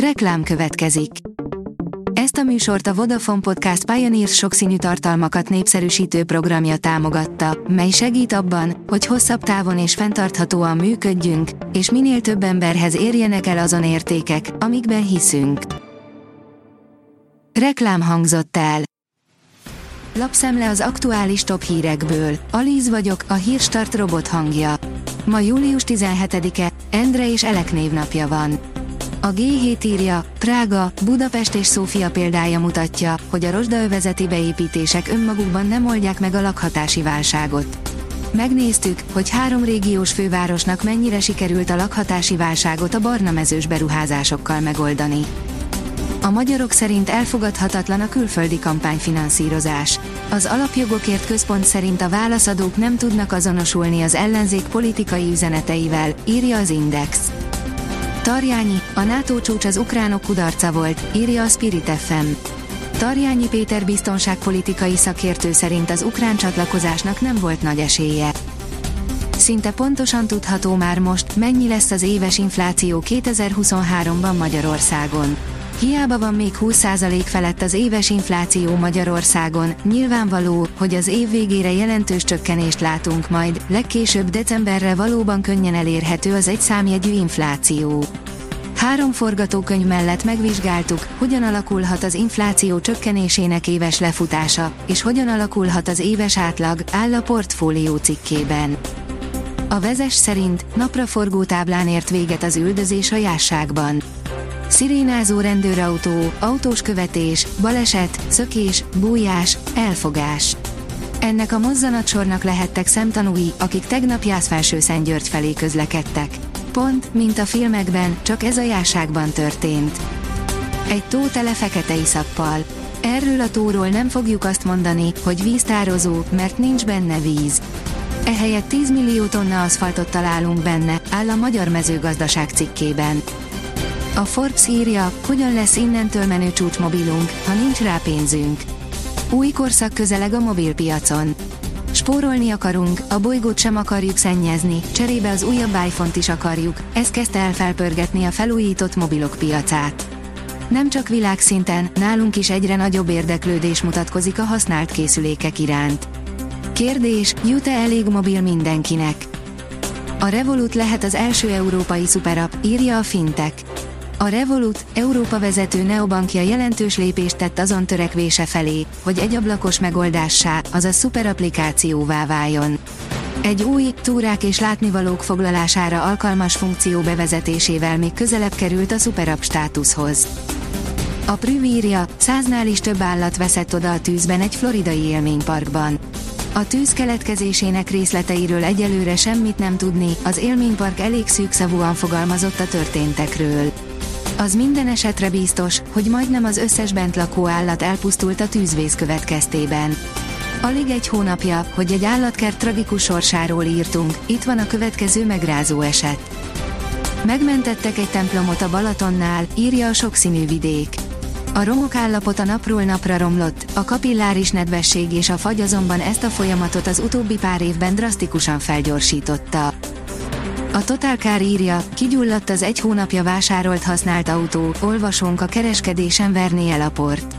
Reklám következik. Ezt a műsort a Vodafone Podcast Pioneers sokszínű tartalmakat népszerűsítő programja támogatta, mely segít abban, hogy hosszabb távon és fenntarthatóan működjünk, és minél több emberhez érjenek el azon értékek, amikben hiszünk. Reklám hangzott el. Lapszemle az aktuális top hírekből. Alíz vagyok, a hírstart robot hangja. Ma július 17-e, Endre és Elek névnapja van. A G7 írja, Prága, Budapest és Szófia példája mutatja, hogy a rozsdaövezeti beépítések önmagukban nem oldják meg a lakhatási válságot. Megnéztük, hogy három régiós fővárosnak mennyire sikerült a lakhatási válságot a barna mezős beruházásokkal megoldani. A magyarok szerint elfogadhatatlan a külföldi kampányfinanszírozás. Az alapjogokért központ szerint a válaszadók nem tudnak azonosulni az ellenzék politikai üzeneteivel, írja az Index. Tarjányi, a NATO csúcs az ukránok kudarca volt, írja a Spirit FM. Tarjányi Péter biztonságpolitikai szakértő szerint az ukrán csatlakozásnak nem volt nagy esélye. Szinte pontosan tudható már most, mennyi lesz az éves infláció 2023-ban Magyarországon. Hiába van még 20% felett az éves infláció Magyarországon, nyilvánvaló, hogy az év végére jelentős csökkenést látunk majd, legkésőbb decemberre valóban könnyen elérhető az egyszámjegyű infláció. Három forgatókönyv mellett megvizsgáltuk, hogyan alakulhat az infláció csökkenésének éves lefutása, és hogyan alakulhat az éves átlag, áll a portfólió cikkében. A vezes szerint napraforgó táblán ért véget az üldözés a jásságban. Szirénázó rendőrautó, autós követés, baleset, szökés, bújás, elfogás. Ennek a mozzanatsornak lehettek szemtanúi, akik tegnap Jászfelső Szentgyörgy felé közlekedtek. Pont, mint a filmekben, csak ez a járságban történt. Egy tó tele fekete iszappal. Erről a tóról nem fogjuk azt mondani, hogy víztározó, mert nincs benne víz. Ehelyett 10 millió tonna aszfaltot találunk benne, áll a Magyar Mezőgazdaság cikkében. A Forbes írja, hogyan lesz innentől menő csúcsmobilunk, ha nincs rá pénzünk. Új korszak közeleg a mobilpiacon. Spórolni akarunk, a bolygót sem akarjuk szennyezni, cserébe az újabb iPhone-t is akarjuk, ez kezdte el felpörgetni a felújított mobilok piacát. Nem csak világszinten, nálunk is egyre nagyobb érdeklődés mutatkozik a használt készülékek iránt. Kérdés, jut-e elég mobil mindenkinek? A Revolut lehet az első európai szuperap, írja a Fintech. A Revolut, Európa vezető neobankja jelentős lépést tett azon törekvése felé, hogy egy ablakos megoldássá, azaz szuperapplikációvá váljon. Egy új, túrák és látnivalók foglalására alkalmas funkció bevezetésével még közelebb került a szuperapp státuszhoz. A Prüv írja, száznál is több állat veszett oda a tűzben egy floridai élményparkban. A tűz keletkezésének részleteiről egyelőre semmit nem tudni, az élménypark elég szűkszavúan fogalmazott a történtekről. Az minden esetre biztos, hogy majdnem az összes bent lakó állat elpusztult a tűzvész következtében. Alig egy hónapja, hogy egy állatkert tragikus sorsáról írtunk, itt van a következő megrázó eset. Megmentettek egy templomot a Balatonnál, írja a sokszínű vidék. A romok állapota napról napra romlott, a kapilláris nedvesség és a fagy azonban ezt a folyamatot az utóbbi pár évben drasztikusan felgyorsította. A Total Car írja, kigyulladt az egy hónapja vásárolt használt autó, olvasónk a kereskedésen verné el a port.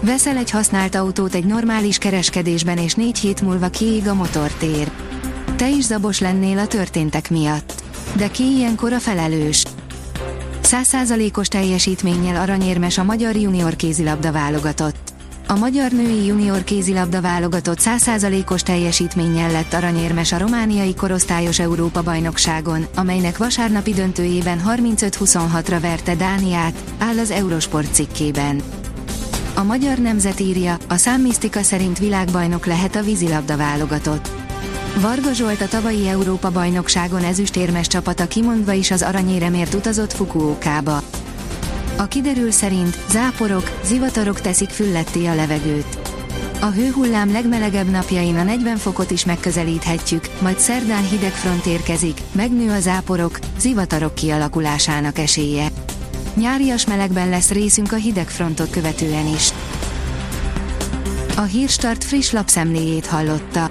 Veszel egy használt autót egy normális kereskedésben és négy hét múlva kiég a motortér. Te is zabos lennél a történtek miatt. De ki ilyenkor a felelős? Százszázalékos teljesítménnyel aranyérmes a magyar junior kézilabda válogatott. A magyar női junior kézilabda válogatott 100%-os teljesítménnyel lett aranyérmes a romániai korosztályos Európa-bajnokságon, amelynek vasárnapi döntőjében 35-26-ra verte Dániát, áll az Eurosport cikkében. A magyar nemzet írja, a számmisztika szerint világbajnok lehet a vízilabda válogatott. Varga Zsolt a tavalyi Európa-bajnokságon ezüstérmes csapata kimondva is az aranyéremért utazott Fukuokába. A kiderül szerint záporok, zivatarok teszik fülletté a levegőt. A hőhullám legmelegebb napjain a 40 fokot is megközelíthetjük, majd szerdán hideg front érkezik, megnő a záporok, zivatarok kialakulásának esélye. Nyárias melegben lesz részünk a hidegfrontot követően is. A Hírstart friss lapszemléjét hallotta.